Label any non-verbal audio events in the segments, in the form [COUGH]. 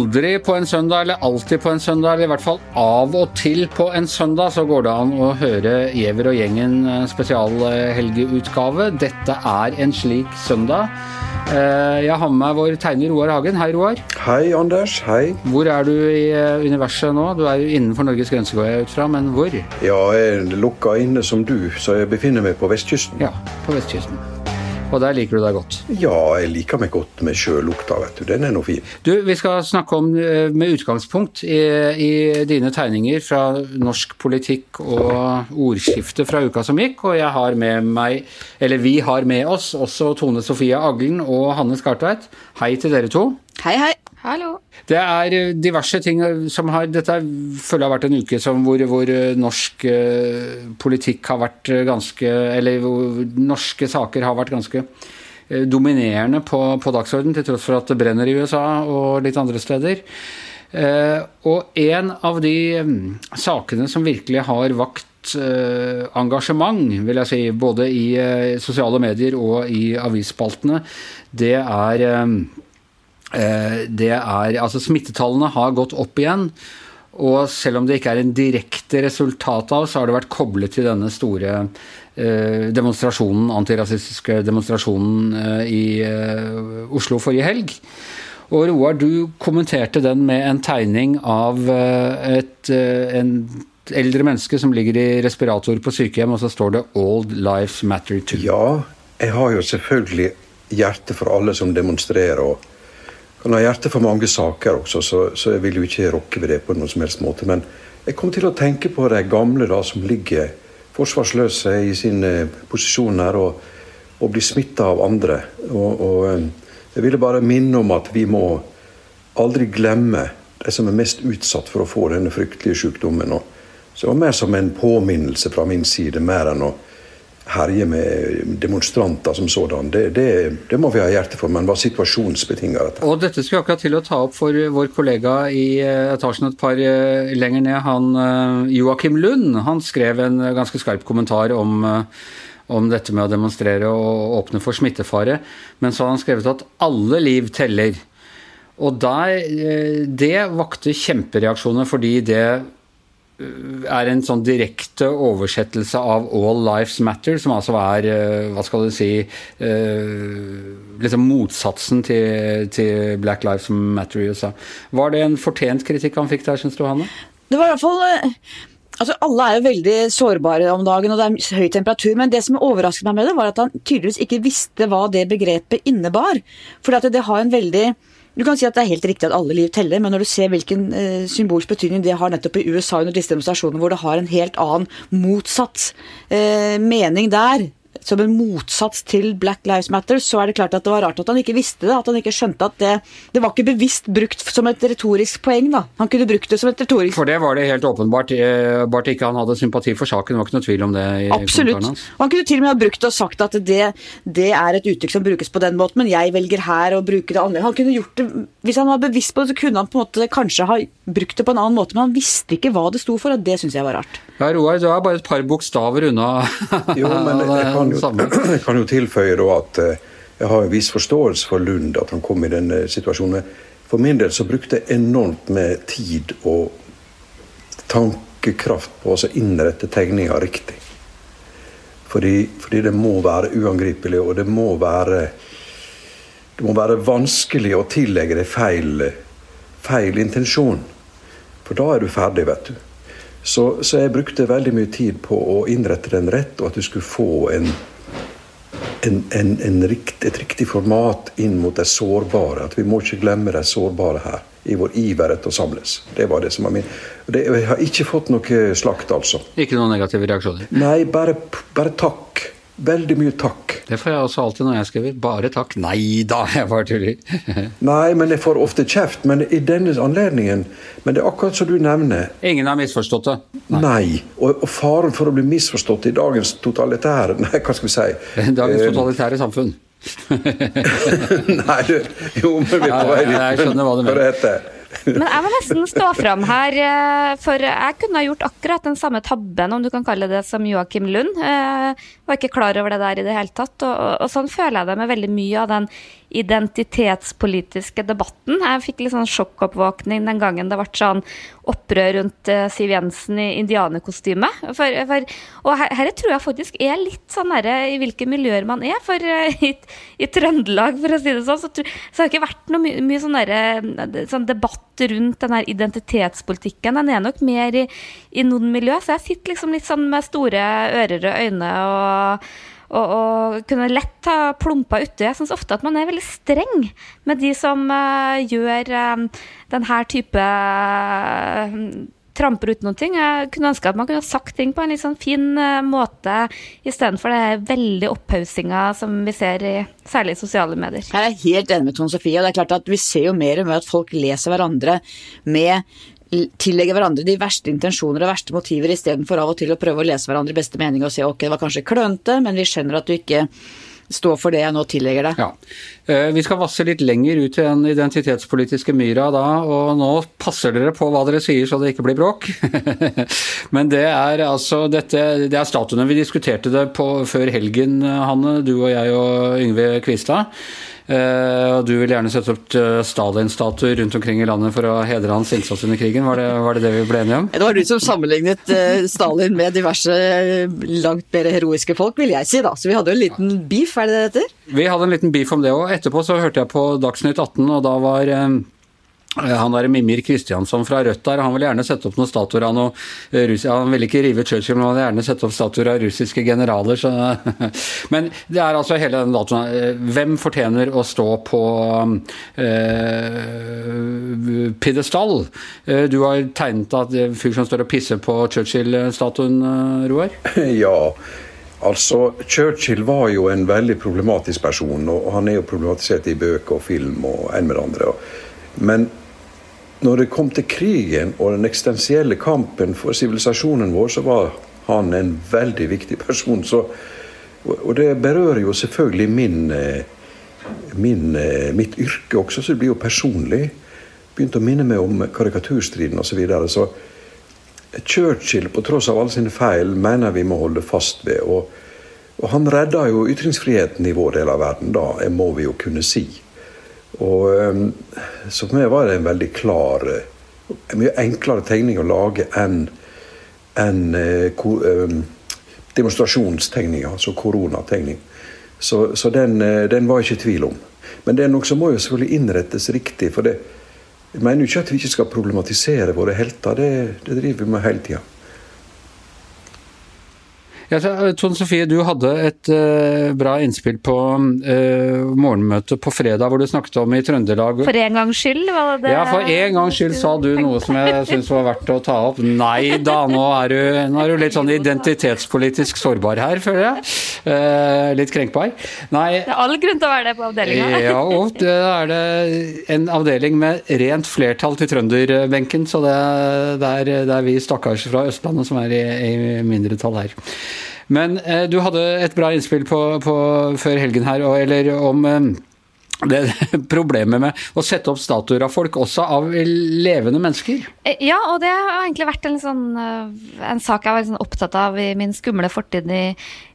Aldri på en søndag, eller alltid på en søndag, eller i hvert fall av og til på en søndag, så går det an å høre Giæver og gjengen eh, spesialhelgeutgave. Dette er en slik søndag. Eh, jeg har med meg vår tegner Roar Hagen. Hei, Roar. Hei, Anders. Hei. Hvor er du i eh, universet nå? Du er jo innenfor Norges grense, går jeg ut fra, men hvor? Ja, jeg er lukka inne som du, så jeg befinner meg på vestkysten. Ja, på vestkysten. Og der liker du deg godt? Ja, jeg liker meg godt med sjølukta, vet du. Den er nå fin. Du, vi skal snakke om eh, med utgangspunkt i, i, dine tegninger fra norsk politikk og ordskiftet fra uka som gikk, og jeg har med meg, eller vi har med oss også Tone Sofie Aglen og Hanne Skartveit. Hei til dere to. Hei, hei. Hallo. Det er eh, diverse ting som har Dette føler jeg har vært en uke som hvor, hvor eh, norsk eh, politikk har vært ganske Eller hvor norske saker har vært ganske dominerende på, på dagsordenen, til tross for at det brenner i USA og litt andre steder. Og en av de mm, sakene som virkelig har vakt engasjement, vil jeg si, både i sosiale medier og i avisspaltene, det er Eh, det er Altså, smittetallene har gått opp igjen. Og selv om det ikke er en direkte resultat av, så har det vært koblet til denne store eh, demonstrasjonen, antirasistiske demonstrasjonen eh, i eh, Oslo forrige helg. Og Roar, du kommenterte den med en tegning av eh, et eh, en eldre menneske som ligger i respirator på sykehjem, og så står det 'Old Lives Matter Too'. Ja, jeg har jo selvfølgelig hjerte for alle som demonstrerer. og kan ha hjerte for mange saker også, så, så, jeg vil jo ikke rokke ved det på noen som helst måte. Men jeg kom til å tenke på de gamle da, som ligger forsvarsløse i sin eh, posisjon her og, og blir smitta av andre. Og, og, eh, jeg ville bare minne om at vi må aldri glemme de som er mest utsatt for å få denne fryktelige sykdommen. Så det var mer som en påminnelse fra min side, mer enn å herje med demonstranter som sådan. Det, det, det, må vi ha hjerte for, men var situasjonsbetinga. Og dette skulle akkurat til å ta opp for vår kollega i eh, etasjen et par eh, lenger ned, han eh, Joakim Lund. Han skrev en ganske skarp kommentar om, om dette med å demonstrere og åpne for smittefare. Men så har han skrevet at alle liv teller. Og der, det vakte kjempereaksjoner fordi det er en sånn direkte oversettelse av 'All Lives Matter', som altså er eh, hva skal du si eh, liksom motsatsen til, til, 'Black Lives Matter' i USA. Var det en fortjent kritikk han fikk der, syns du, Hanne? Det var i hvert fall eh, Altså, Alle er jo veldig sårbare om dagen, og det er høy temperatur. Men det som overrasket meg med det, var at han tydeligvis ikke visste hva det begrepet innebar. For det har en veldig du kan si at det er helt riktig at alle liv teller, men når du ser hvilken eh, symbolsk betydning det har nettopp i USA under disse demonstrasjonene, hvor det har en helt annen motsatt eh, mening der, som en motsats til Black Lives Matter, så er det klart at det var rart at han ikke visste det. At han ikke skjønte at det, det var ikke bevisst brukt som et retorisk poeng. da. Han kunne brukt det som et retorisk For det var det helt åpenbart. Bart ikke han hadde sympati for saken. Det var ikke noe tvil om det. i Absolutt. Og han kunne til og med ha brukt det og sagt at det, det er et uttrykk som brukes på den måten, men jeg velger her å bruke det annerledes. Han kunne gjort det, Hvis han var bevisst på det, så kunne han på en måte kanskje ha brukt det på en annen måte, men han visste ikke hva det sto for, og det syns jeg var rart. Ja, Roar, du er bare et par bokstaver unna. jo, men [LAUGHS] jeg kan jo, jeg [CLEARS THROAT] kan jo tilføye at eh, jeg har en viss forståelse for Lund, at han kom i denne situasjonen. For min del så brukte jeg enormt med tid og tankekraft på å innrette tegninga riktig. Fordi, fordi, det må være uangripelig, og det må være Det må være vanskelig å tillegge deg feil, feil intensjon. For da er du ferdig, vet du. Så, så, jeg brukte veldig mye tid på å innrette den rett, og at du skulle få en, en, en, en rikt, et riktig format inn mot de sårbare. At vi må ikke glemme de sårbare her, i vår iver etter å samles. Det var det som var min. Det, jeg har ikke fått noe slakt, altså. Ikke noen negative reaksjoner? Nei, bare, bare takk. Veldig mye takk. Det får jeg også alltid når jeg skriver. Bare takk. Nei da, jeg bare tuller. [LAUGHS] Nei, men jeg får ofte kjeft. Men i denne anledningen Men det er akkurat som du nevner. Ingen har misforstått det? Nei. nei. Og, og, faren for å bli misforstått i dagens totalitære [LAUGHS] Nei, hva skal vi si? [LAUGHS] Dagens eh, totalitære samfunn. nei, du Jo, men vi er på vei dit. Jeg skjønner hva du mener. Men jeg må nesten stå fram her, eh, for jeg kunne ha gjort akkurat den samme tabben, om du kan kalle det som Joakim Lund. Jeg eh, var ikke klar over det der i det hele tatt. Og, og, sånn føler jeg det med veldig mye av den identitetspolitiske debatten. Jeg fikk litt sånn sjokkoppvåkning den gangen det ble sånn opprør rundt uh, Siv Jensen i indianerkostyme. Og her, her, tror jeg faktisk er litt sånn herre i hvilke miljøer man er. For uh, i, i, Trøndelag, for å si det sånn, så, så, har det ikke vært noe mye, mye sånn, der, sånn debatt rundt den her identitetspolitikken. Den er nok mer i, i noen miljø, så jeg sitter liksom litt sånn med store ører og øyne og og, og, kunne lett ha plumpa uti. Jeg syns ofte at man er veldig streng med de som uh, gjør uh, denne type uh, tramper ut noen ting. Jeg kunne ønske at man kunne sagt ting på en litt sånn fin uh, måte, istedenfor det veldig opphausinga som vi ser i særlig sosiale medier. Her er jeg helt enig med Tone Sofie. og det er klart at Vi ser jo mer og mer at folk leser hverandre med tillegge hverandre de verste intensjoner og verste motiver, istedenfor av og til å prøve å lese hverandre i beste mening og si ok, det var kanskje klønete, men vi skjønner at du ikke står for det jeg nå tillegger deg. Ja. Eh, vi skal vasse litt lenger ut i den identitetspolitiske myra da, og nå passer dere på hva dere sier så det ikke blir bråk. [LAUGHS] Men det er altså dette, det er statuene. Vi diskuterte det på, før helgen, Hanne, du og jeg og Yngve Kvistad. Eh, og du vil gjerne sette opp eh, Stalin-statuer rundt omkring i landet for å hedre hans innsats under krigen. Var det, var det, det vi ble enige om? Det var du som sammenlignet eh, Stalin med diverse langt mer heroiske folk, vil jeg si da. Så vi hadde jo en liten beef, er det det heter? Vi hadde en liten beef om det òg. Etterpå så hørte jeg på Dagsnytt 18, og da var han der Mimir Kristiansson fra Rødt der, han vil gjerne sette opp noen statuer av noe eh, Han vil ikke rive Churchill, men han vil gjerne sette opp statuer av russiske generaler. Så, [LAUGHS] men det er altså hele den datoen. Eh, hvem fortjener å stå på eh, pidestall? Du har tegnet at det fyr som står og pisser på Churchill-statuen, Roar? [LAUGHS] Ja. Altså, Churchill var jo en veldig problematisk person, og han er jo problematisert i bøker og film og en med andre. Men når det kom til krigen og den eksistensielle kampen for sivilisasjonen vår, så var han en veldig viktig person. Så, og det berører jo selvfølgelig min, eh, min, eh, mitt yrke også, så det blir jo personlig. Begynte å minne meg om karikaturstriden osv. Så, videre. så Churchill, på tross av alle sine feil, mener vi må holde fast ved. Og, og han redda jo ytringsfriheten i vår del av verden, da, må vi jo kunne si. Og ehm, Så for meg var det en veldig klar En mye enklere tegning å lage enn en, eh, demonstrasjonstegninga, altså koronategning. Så, så den, eh, den, var jeg ikke i tvil om. Men noe som må jo selvfølgelig innrettes riktig. For det, jeg mener jo ikke at vi ikke skal problematisere våre helter. Det, det driver vi med hele tida. Ja, Tone Sofie, du hadde et uh, bra innspill på uh, morgenmøtet på fredag, hvor du snakket om i Trøndelag For en gangs skyld, var det Ja, for en gangs skyld sa du noe som jeg syns var verdt å ta opp. Nei da, nå er, du, nå er du litt sånn identitetspolitisk sårbar her, føler jeg. Uh, litt krenkbar. Nei Det er all grunn til å være det på avdelinga. ja, og det er det en avdeling med rent flertall til trønderbenken, så det, det, er, det er vi stakkars fra Østlandet som er i, i mindretall her. Men eh, du hadde et bra innspill på, på, før helgen her, eller om eh, det [LAUGHS] problemet med å sette opp statuer av folk, også av levende mennesker? Eh, ja, og det har egentlig vært en, sånn, eh, en sak jeg var sånn opptatt av i min skumle fortid i,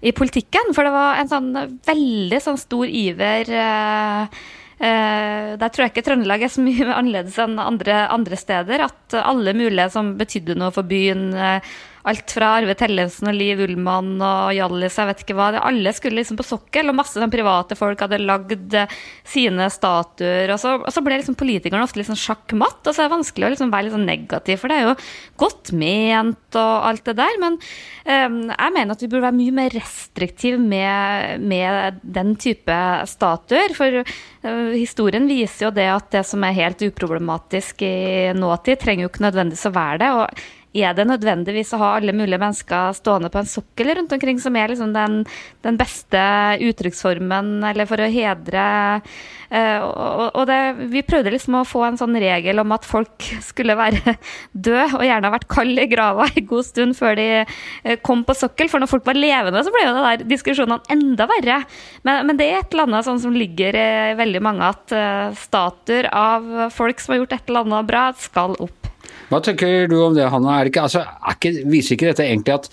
i, politikken. For det var en sånn veldig sånn stor iver eh, eh, der tror jeg ikke Trøndelag er så mye [LAUGHS] annerledes enn andre, andre steder. At alle mulige som betydde noe for byen, eh, alt fra Arve Tellefsen og Liv Ullmann og Hjallis, jeg vet ikke hva. Alle skulle liksom på sokkel, og masse sånn, private folk hadde lagd eh, sine statuer. Og så, og så ble liksom politikerne ofte litt sånn og så er det vanskelig å liksom være litt sånn negativ, for det er jo godt ment og alt det der. Men um, jeg mener at vi burde være mye mer restriktive med, med den type statuer. For uh, historien viser jo det at det som er helt uproblematisk i nåtid, trenger jo ikke nødvendigvis å være det. og er det nødvendigvis å ha alle mulige mennesker stående på en sokkel rundt omkring, som er liksom den, den beste uttrykksformen eller for å hedre uh, Og, og det, vi prøvde liksom å få en sånn regel om at folk [LAUGHS] skulle være døde, og gjerne ha vært kalde i grava en god stund før de uh, kom på sokkel. For når folk var levende, så ble jo det der diskusjonene enda verre. Men, men det er et eller annet sånn som ligger i veldig mange, at uh, statuer av folk som har gjort et eller annet bra, skal opp. Hva tenker du om det, Hanna? Er ikke, altså, er ikke, viser ikke dette egentlig at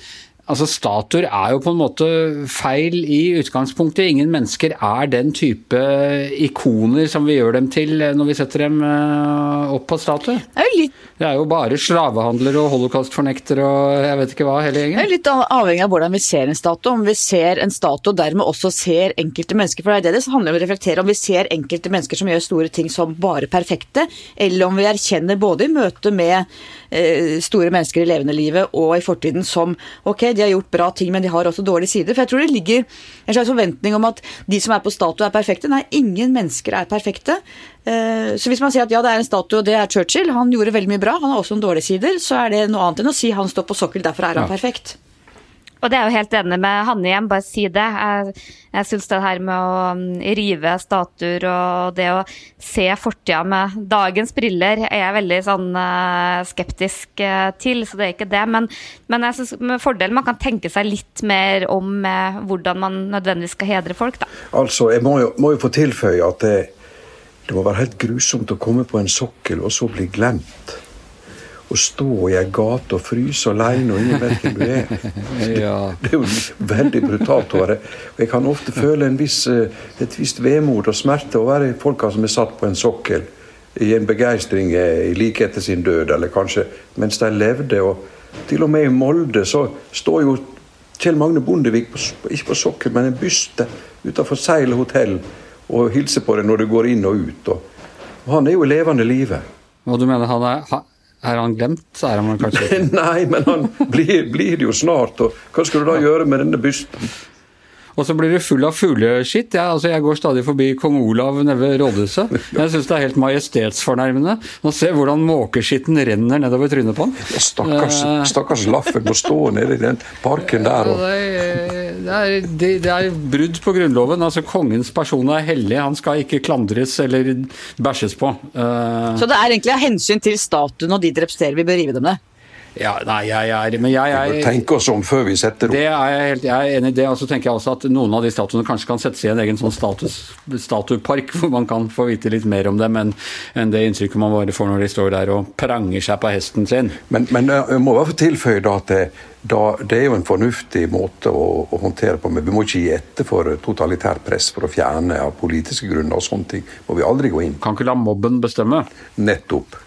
Altså, Statuer er jo på en måte feil i utgangspunktet. Ingen mennesker er den type ikoner som vi gjør dem til når vi setter dem eh, opp på statue. Det er jo bare slavehandlere og holocaustfornektere og jeg vet ikke hva, hele gjengen. det er litt avhengig av hvordan vi ser en statue. Om vi ser en statue og dermed også ser enkelte mennesker, for det er det det handler om å reflektere. Om vi ser enkelte mennesker som gjør store ting som bare perfekte, eller om vi erkjenner både i møte med eh, store mennesker i levende livet og i fortiden som ok, de har gjort bra ting, men de har også dårlige sider. For jeg tror det ligger en slags forventning om at de som er på statue er perfekte. Nei, ingen mennesker er perfekte. Eh, Så hvis man sier at ja, det er en statue, og det er Churchill, han gjorde veldig mye bra, han har også noen dårlige sider, så er det noe annet enn å si han står på sokkel, derfor er han Ja. perfekt. Og det er jo helt enig med Hanne igjen, bare si det. Jeg, jeg syns det her med å mm, rive statuer og det å se fortida med dagens briller, er jeg veldig sånn eh, skeptisk eh, til, så det er ikke det. Men, men jeg synes med fordel man kan tenke seg litt mer om hvordan man nødvendigvis skal hedre folk, da. Altså, Jeg må jo, må jo få tilføye at det, det må være helt grusomt å komme på en sokkel og så bli glemt. Å stå i ei gate og fryse alene og ingen vet hvem du er. [LAUGHS] Ja. Det er jo veldig brutalt å være. Jeg kan ofte føle en viss, eh, et visst vemod og smerte å være folka som er satt på en sokkel i en begeistring i like etter sin død, eller kanskje mens de levde. Og til og med i Molde så står jo Kjell Magne Bondevik på, ikke på sokkel, men en byste utenfor Seil hotell og hilser på deg når du går inn og ut. Og, og han er jo i levende live. Og du mener han er, er han glemt? Så er han kanskje. [LAUGHS] Nei, men han blir, blir det jo snart. Og hva skal du da gjøre med denne bysten? Og så blir det full av fugleskitt. Jeg, altså, jeg går stadig forbi kong Olav nede ved rådhuset. Jeg syns det er helt majestetsfornærmende å se hvordan måkeskitten renner nedover trynet på han. Stakkars, Eh. stakkars Laffen må stå nede i den parken der. Og, det, er, det, er, det, det er brudd på Grunnloven. Altså Kongens person er hellig. Han skal ikke klandres eller bæsjes på. Uh, Så det er egentlig av hensyn til statuen og de de representerer, vi bør rive dem ned. Ja, nei, jeg er Men jeg, vi bør tenke oss om før vi setter opp. det er jeg, helt, jeg er enig i det. Og så tenker jeg også at noen av de statuene kanskje kan settes i en egen sånn status, statuepark, [LAUGHS] hvor man kan få vite litt mer om dem enn en det inntrykket man bare får når de står der og pranger seg på hesten sin. Men, men eh, jeg må hvert fall tilføye da at det, da, det er jo en fornuftig måte å, å håndtere på. Men vi må ikke gi etter for totalitært press for å fjerne av politiske grunner og sånne ting. Må vi aldri gå inn. Kan ikke la mobben bestemme. Nettopp.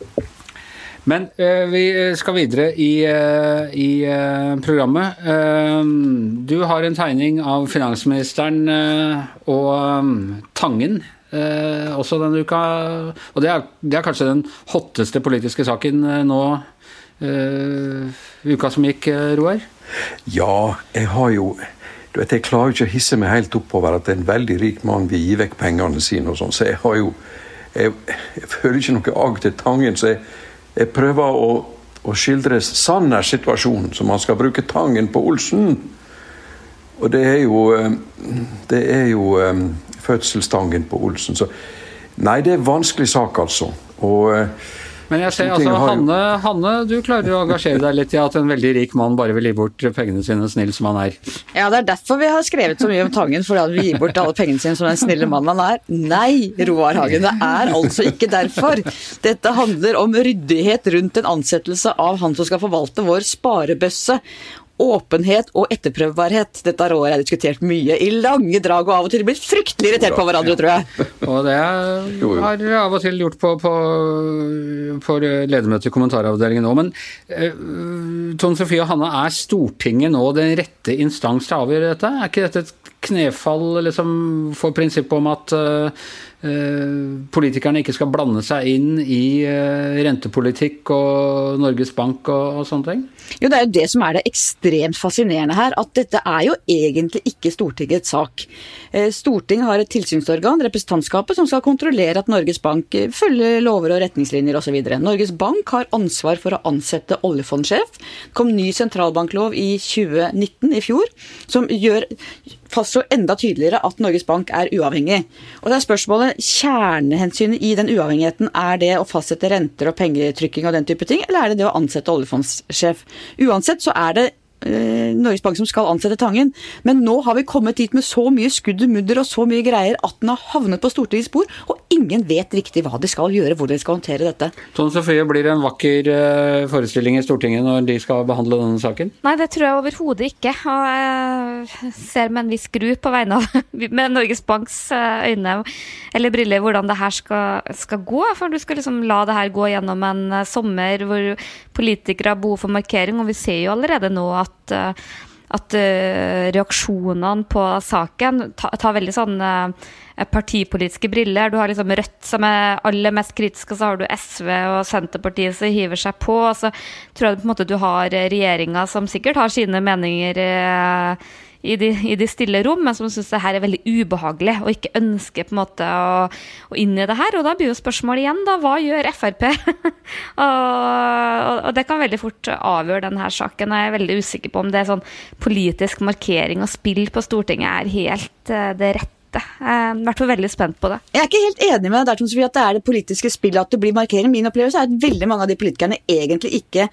Men eh, vi skal videre i, eh, i eh, programmet. Eh, du har en tegning av finansministeren eh, og um, Tangen også denne uka. Og det er, det er kanskje den hotteste politiske saken nå uka som gikk, Roar? Ja, jeg har jo du vet, Jeg klarer ikke å hisse meg helt oppover at en veldig rik mann vil gi vekk pengene sine. og sånn, Så jeg har jo Jeg, jeg føler ikke noe agg til Tangen, så jeg, jeg prøver å, å skildre Sanners situasjon, så man skal bruke Tangen på Olsen. Og det er jo eh, Det er jo eh, fødselstangen på Olsen. Så Nei, det er vanskelig sak, altså. Og eh, Men jeg ser altså, Hanne, Hanne, du klarer å engasjere deg litt i at en veldig rik mann bare vil gi bort pengene sine, snill som han er. Ja, det er derfor vi har skrevet så mye om Tangen, fordi han vil gi bort alle pengene sine som den snille mannen han er. Nei, Roar Hagen, det er altså ikke derfor. Dette handler om ryddighet rundt en ansettelse av han som skal forvalte vår sparebøsse. Åpenhet og etterprøvbarhet. Dette har og jeg diskutert mye i lange drag, og av og til blitt fryktelig irritert på hverandre, tror jeg. [LAUGHS] Og det har vi av og til gjort på, på, på ledermøtet i kommentaravdelingen òg. Men uh, Tone Sofie og Hanne, er Stortinget nå den rette instans til å avgjøre dette? Er ikke dette et knefall liksom, for prinsippet om at eh, eh, politikerne ikke skal blande seg inn i eh, rentepolitikk og Norges Bank og, og sånne ting? Jo, Det er jo det som er det ekstremt fascinerende her, at dette er jo egentlig ikke Stortingets sak. Stortinget har et tilsynsorgan, representantskapet, som skal kontrollere at Norges Bank følger lover og retningslinjer osv. Norges Bank har ansvar for å ansette oljefondsjef. Det kom ny sentralbanklov i 2019, i fjor, som gjør fastslår enda tydeligere at Norges Bank er uavhengig. Og det er spørsmålet, Kjernehensynet i den uavhengigheten, er det å fastsette renter og pengetrykking og den type ting, eller er det det å ansette oljefondssjef? Uansett så er det Norges Bank som skal ansette Tangen. Men nå har vi kommet dit med så mye skudd og mudder og så mye greier at den har havnet på Stortingets bord, og ingen vet riktig hva de skal gjøre, hvordan de skal håndtere dette. Tone Sofie, blir det en vakker uh, forestilling i Stortinget når de skal behandle denne saken? Nei, det tror jeg overhodet ikke. Og jeg ser med en viss gru på vegne av [LAUGHS] med Norges Banks eh, øyne eller briller hvordan det her skal, skal gå. For du skal liksom la det her gå gjennom en eh, sommer hvor politikere har behov for markering, og vi ser jo allerede nå at at at reaksjonene på saken tar, ta veldig sånn uh, partipolitiske briller. Du har liksom Rødt som er aller mest kritisk, og så har du SV og Senterpartiet som hiver seg på. Og så tror jeg på en måte du har regjeringa som sikkert har sine meninger i de, i de, stille rom, men som syns det her er veldig ubehagelig og ikke ønsker på en måte å, å inn i det her. Og da blir jo spørsmålet igjen, da, hva gjør Frp? [LAUGHS] og, og, det kan veldig fort avgjøre denne saken. Jeg er veldig usikker på om det er sånn politisk markering og spill på Stortinget er helt uh, det rette jeg er i veldig spent på det. Jeg er ikke helt enig med deg at det er det politiske spillet at det blir markering. Min opplevelse er at veldig mange av de politikerne egentlig ikke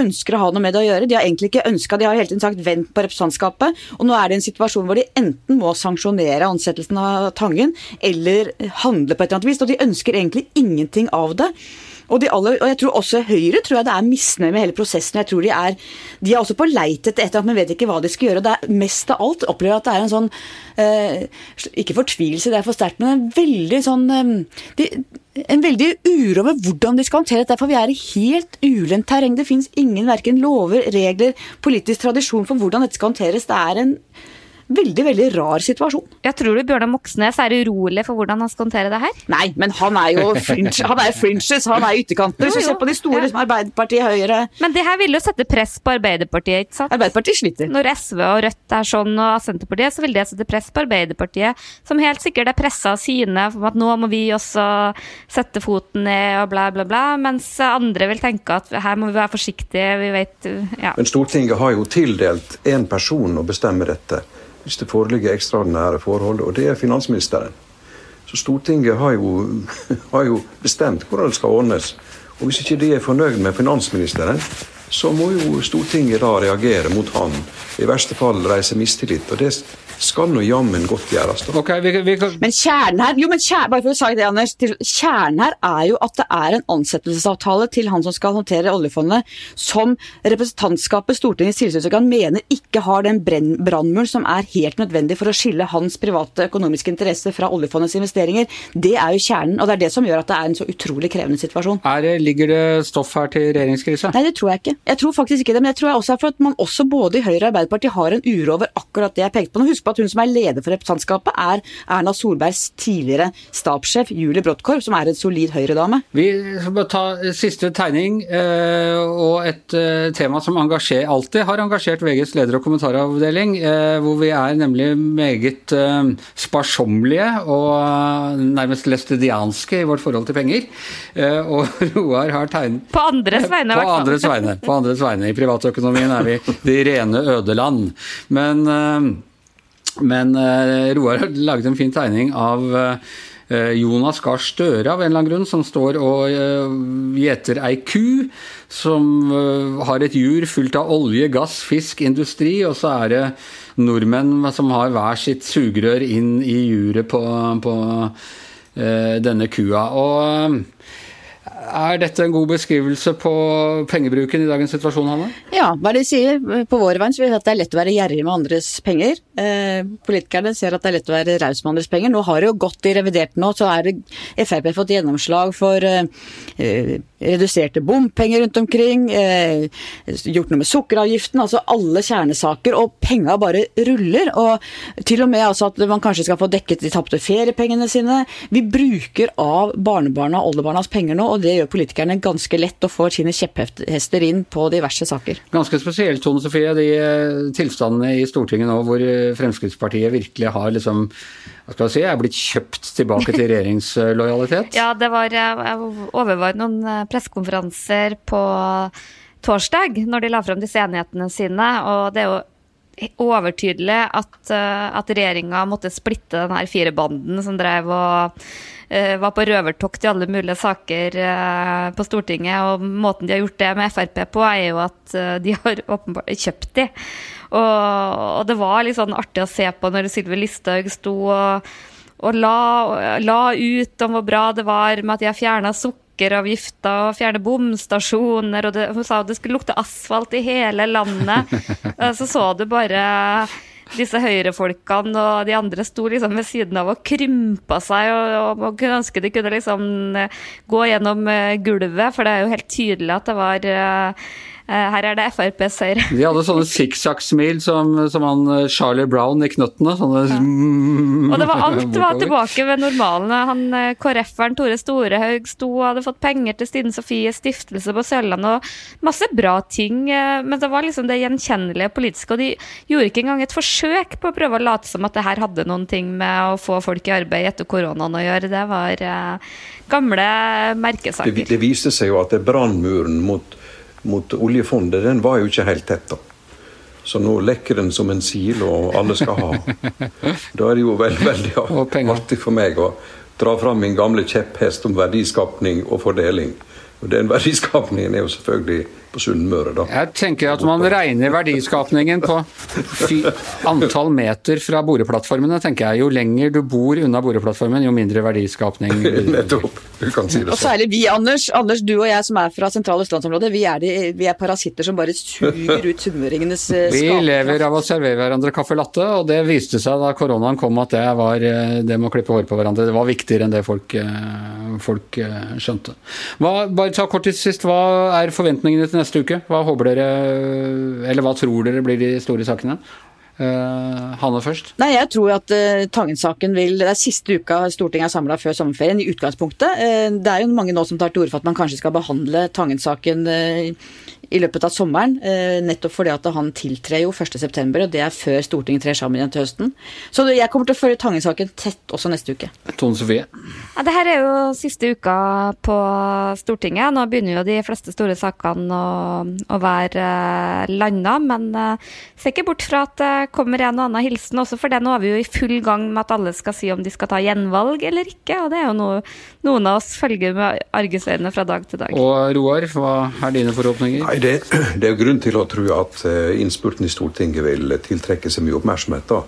ønsker å ha noe med det å gjøre. De har egentlig ikke ønska, de har hele tiden sagt vent på representantskapet. Og nå er det en situasjon hvor de enten må sanksjonere ansettelsen av Tangen, eller handle på et eller annet vis. Og de ønsker egentlig ingenting av det. Og, aller, og, jeg tror også Høyre tror jeg det er misnøye med hele prosessen. Jeg tror De er de er også på leit etter annet, men vet ikke hva de skal gjøre. og det er Mest av alt opplever at det er en sånn eh, Ikke fortvilelse, det er for sterkt, men en veldig sånn eh, de, en veldig uro over hvordan de skal håndtere dette. For vi er i helt ulendt terreng. Det fins ingen verken lover, regler, politisk tradisjon for hvordan dette skal håndteres. Det er en veldig veldig rar situasjon. Jeg tror du Bjørnar Moxnes er urolig for hvordan han skal håndtere det her? Nei, men han er jo fringe, han er fringes, han er ytterkanter. Hvis du ser på de store, ja. som Arbeiderpartiet, Høyre Men det her vil jo sette press på Arbeiderpartiet, ikke sant? Arbeiderpartiet sliter. Når SV og Rødt er sånn, og Senterpartiet, så vil det sette press på Arbeiderpartiet, som helt sikkert er pressa av sine om at nå må vi også sette foten ned og bla, bla, bla, mens andre vil tenke at her må vi være forsiktige, vi vet ja. Men Stortinget har jo tildelt én person å bestemme dette hvis det foreligger ekstraordinære forhold, og det er finansministeren. Så Stortinget har jo, [LAUGHS] har jo bestemt hvordan det skal ordnes. Og Hvis ikke de er fornøyd med finansministeren, så må jo Stortinget da reagere mot han. I verste fall reise mistillit. og det skal nå jammen godt gjøres. da. Okay, vi, vi kan... Men kjernen her jo, men kjern, bare for å si det, Anders, til, kjernen her er jo at det er en ansettelsesavtale til han som skal håndtere oljefondet, som representantskapet, Stortingets tilsynsorgan, mener ikke har den brannmuren som er helt nødvendig for å skille hans private økonomiske interesse fra oljefondets investeringer. Det er jo kjernen, og det er det som gjør at det er en så utrolig krevende situasjon. Er, ligger det stoff her til regjeringskrise? Nei, det tror jeg ikke. Jeg tror faktisk ikke det, men jeg tror også er for at man også både i Høyre og Arbeiderpartiet har en uro over akkurat det jeg pekte på. Nå, husk på at hun som er leder for representantskapet, er Erna Solbergs tidligere stabssjef Julie Brodtkorb, som er en solid Høyre-dame. Vi skal bare ta siste tegning, eh, og et eh, tema som engasjer, alltid har engasjert VGs leder- og kommentaravdeling, eh, hvor vi er nemlig meget sparsommelige og nærmest læstedianske i vårt forhold til penger. Og [LAUGHS] Roar har tegnet På andres vegne, i hvert fall. På andres vegne. I privatøkonomien er vi de rene ødeland. Men men uh, Roar har laget en fin tegning av uh, Jonas Gahr Støre av en eller annen grunn, som står og gjeter ei ku som har et jur fullt av olje, gass, fisk, industri, og så er det nordmenn som har hver sitt sugerør inn i juret på, på denne kua. Og er dette en god beskrivelse på pengebruken i dagens situasjon, Hanne? Ja, hva de sier på vår veien, så vil at det er lett å være gjerrig med andres penger. Eh, politikerne ser at det er lett å være raus med andres penger. Nå har det jo gått i revidert nå, så det Frp fått gjennomslag for eh, eh, reduserte bompenger rundt omkring, gjort noe med sukkeravgiften, altså alle kjernesaker. Og penga bare ruller. Og til og med altså at man kanskje skal få dekket de tapte feriepengene sine. Vi bruker av barnebarna og oldebarnas penger nå, og det det gjør politikerne ganske lett å få sine kjepphester inn på diverse saker. Ganske spesielt, Tone Sofie, de eh, tilstandene i Stortinget nå hvor eh, Fremskrittspartiet virkelig har liksom hva skal jeg si, er blitt kjøpt tilbake til [LAUGHS] regjeringslojalitet? ja, det var overvar noen eh, pressekonferanser på torsdag når de la fram disse enighetene sine, og det er jo overtydelig at, uh, at regjeringa måtte splitte den her firebanden som drev og uh, var på røvertokt i alle mulige saker uh, på Stortinget. Og måten de har gjort det med Frp på, er jo at de har åpenbart kjøpt de. Og, og, det var litt sånn artig å se på når Sylvi Listhaug sto og, og la, la, ut om hvor bra det var med at de har fjerna sukker sukkeravgifta og fjerne bomstasjoner, og det, hun sa det skulle lukte asfalt i hele landet. [LAUGHS] Så så du bare disse høyrefolkene og de andre sto liksom ved siden av og krympa seg og, og, og ønske de kunne liksom gå gjennom eh, gulvet, for det er jo helt tydelig at det var Eh, her er det Frp-seier. [LAUGHS] De hadde sånne sikksakk-smil som, som han eh, Charlie Brown i Knøttene. Sånne ja. [LAUGHS] Og det var alt var tilbake ved normalen. Han eh, KrF-eren Tore Storehaug sto og hadde fått penger til Stine Sofies stiftelse på Sørlandet og masse bra ting. Men det var liksom det gjenkjennelige politiske, og de gjorde ikke engang et forsøk på å prøve å late som at det her hadde noen ting med å få folk i arbeid etter koronaen å gjøre. Det var gamle merkesaker. Det, det viste seg jo at det brannmuren mot mot oljefondet, den var jo ikke helt tett. da. Så nå lekker den som en sil, og alle skal ha. [LAUGHS] Da er det jo veldig, veldig artig for meg å dra fram min gamle kjepphest om verdiskapning og fordeling. Og Den verdiskapningen er jo selvfølgelig på Sunnmøre, da. Jeg tenker at man regner verdiskapningen på antall meter fra boreplattformene, tenker jeg. Jo lenger du bor unna boreplattformen, jo mindre verdiskapning. [LAUGHS] Nettopp. Du kan si det sånn. Og særlig vi, Anders, Anders, du og jeg som er fra sentrale østlandsområdet, vi er, de, vi er parasitter som bare suger ut sunnmøringenes skaper. Eh, vi lever av å servere hverandre caffè latte, og det viste seg da koronaen kom at det var eh, det med å klippe hår på hverandre. Det var viktigere enn det folk, eh, folk skjønte. Hva, bare ta kort til sist, hva er forventningene til neste uke? Hva håper dere, eller hva tror dere blir de store sakene? Uh, Hanne først. Nei, Jeg tror at uh, Tangen-saken vil Det er siste uka Stortinget er samla før sommerferien, i utgangspunktet. Uh, det er jo mange nå som tar til orde for at man kanskje skal behandle Tangen-saken uh, i løpet av sommeren. Eh, nettopp fordi at han tiltrer jo 1.9., og det er før Stortinget trer sammen igjen til høsten. Så jeg kommer til å følge Tangen-saken tett også neste uke. Tone Sofie? Ja, det her er jo siste uka på Stortinget. Nå begynner jo de fleste store sakene å, å være uh, landa, men se ser ikke bort fra at det kommer en og annen hilsen også, for det nå er vi jo i full gang med at alle skal si om de skal ta gjenvalg eller ikke, og det er jo noe noen av oss følger med argusøyne fra dag til dag. Og Roar, hva er dine forhåpninger? Nei, det, det, er grunn til å tro at eh, innspurten i Stortinget vil tiltrekke seg mye oppmerksomhet. da.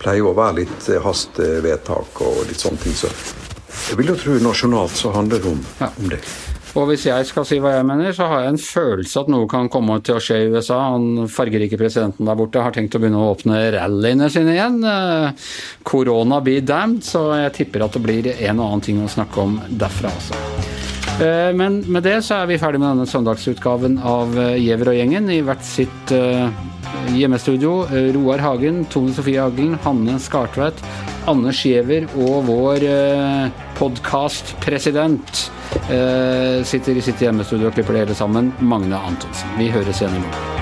Pleier å være litt eh, hastevedtak og litt sånne ting. Så jeg vil jo tro nasjonalt så handler det om, ja. om det. Og hvis jeg skal si hva jeg mener, så har jeg en følelse at noe kan komme til å skje i USA. Han fargerike presidenten der borte har tenkt å begynne å åpne rallyene sine igjen. Korona eh, be damned, så jeg tipper at det blir en og annen ting å snakke om derfra også. Eh, men med det så er vi ferdig med denne søndagsutgaven av eh, Giæver og gjengen i hvert sitt eh, hjemmestudio. Roar Hagen, Tone Sofie Haglen, Hanne Skartveit, Anders Giæver og vår podkastpresident sitter i sitt hjemmestudio og klipper det hele sammen, Magne Antonsen. Vi høres igjen i morgen.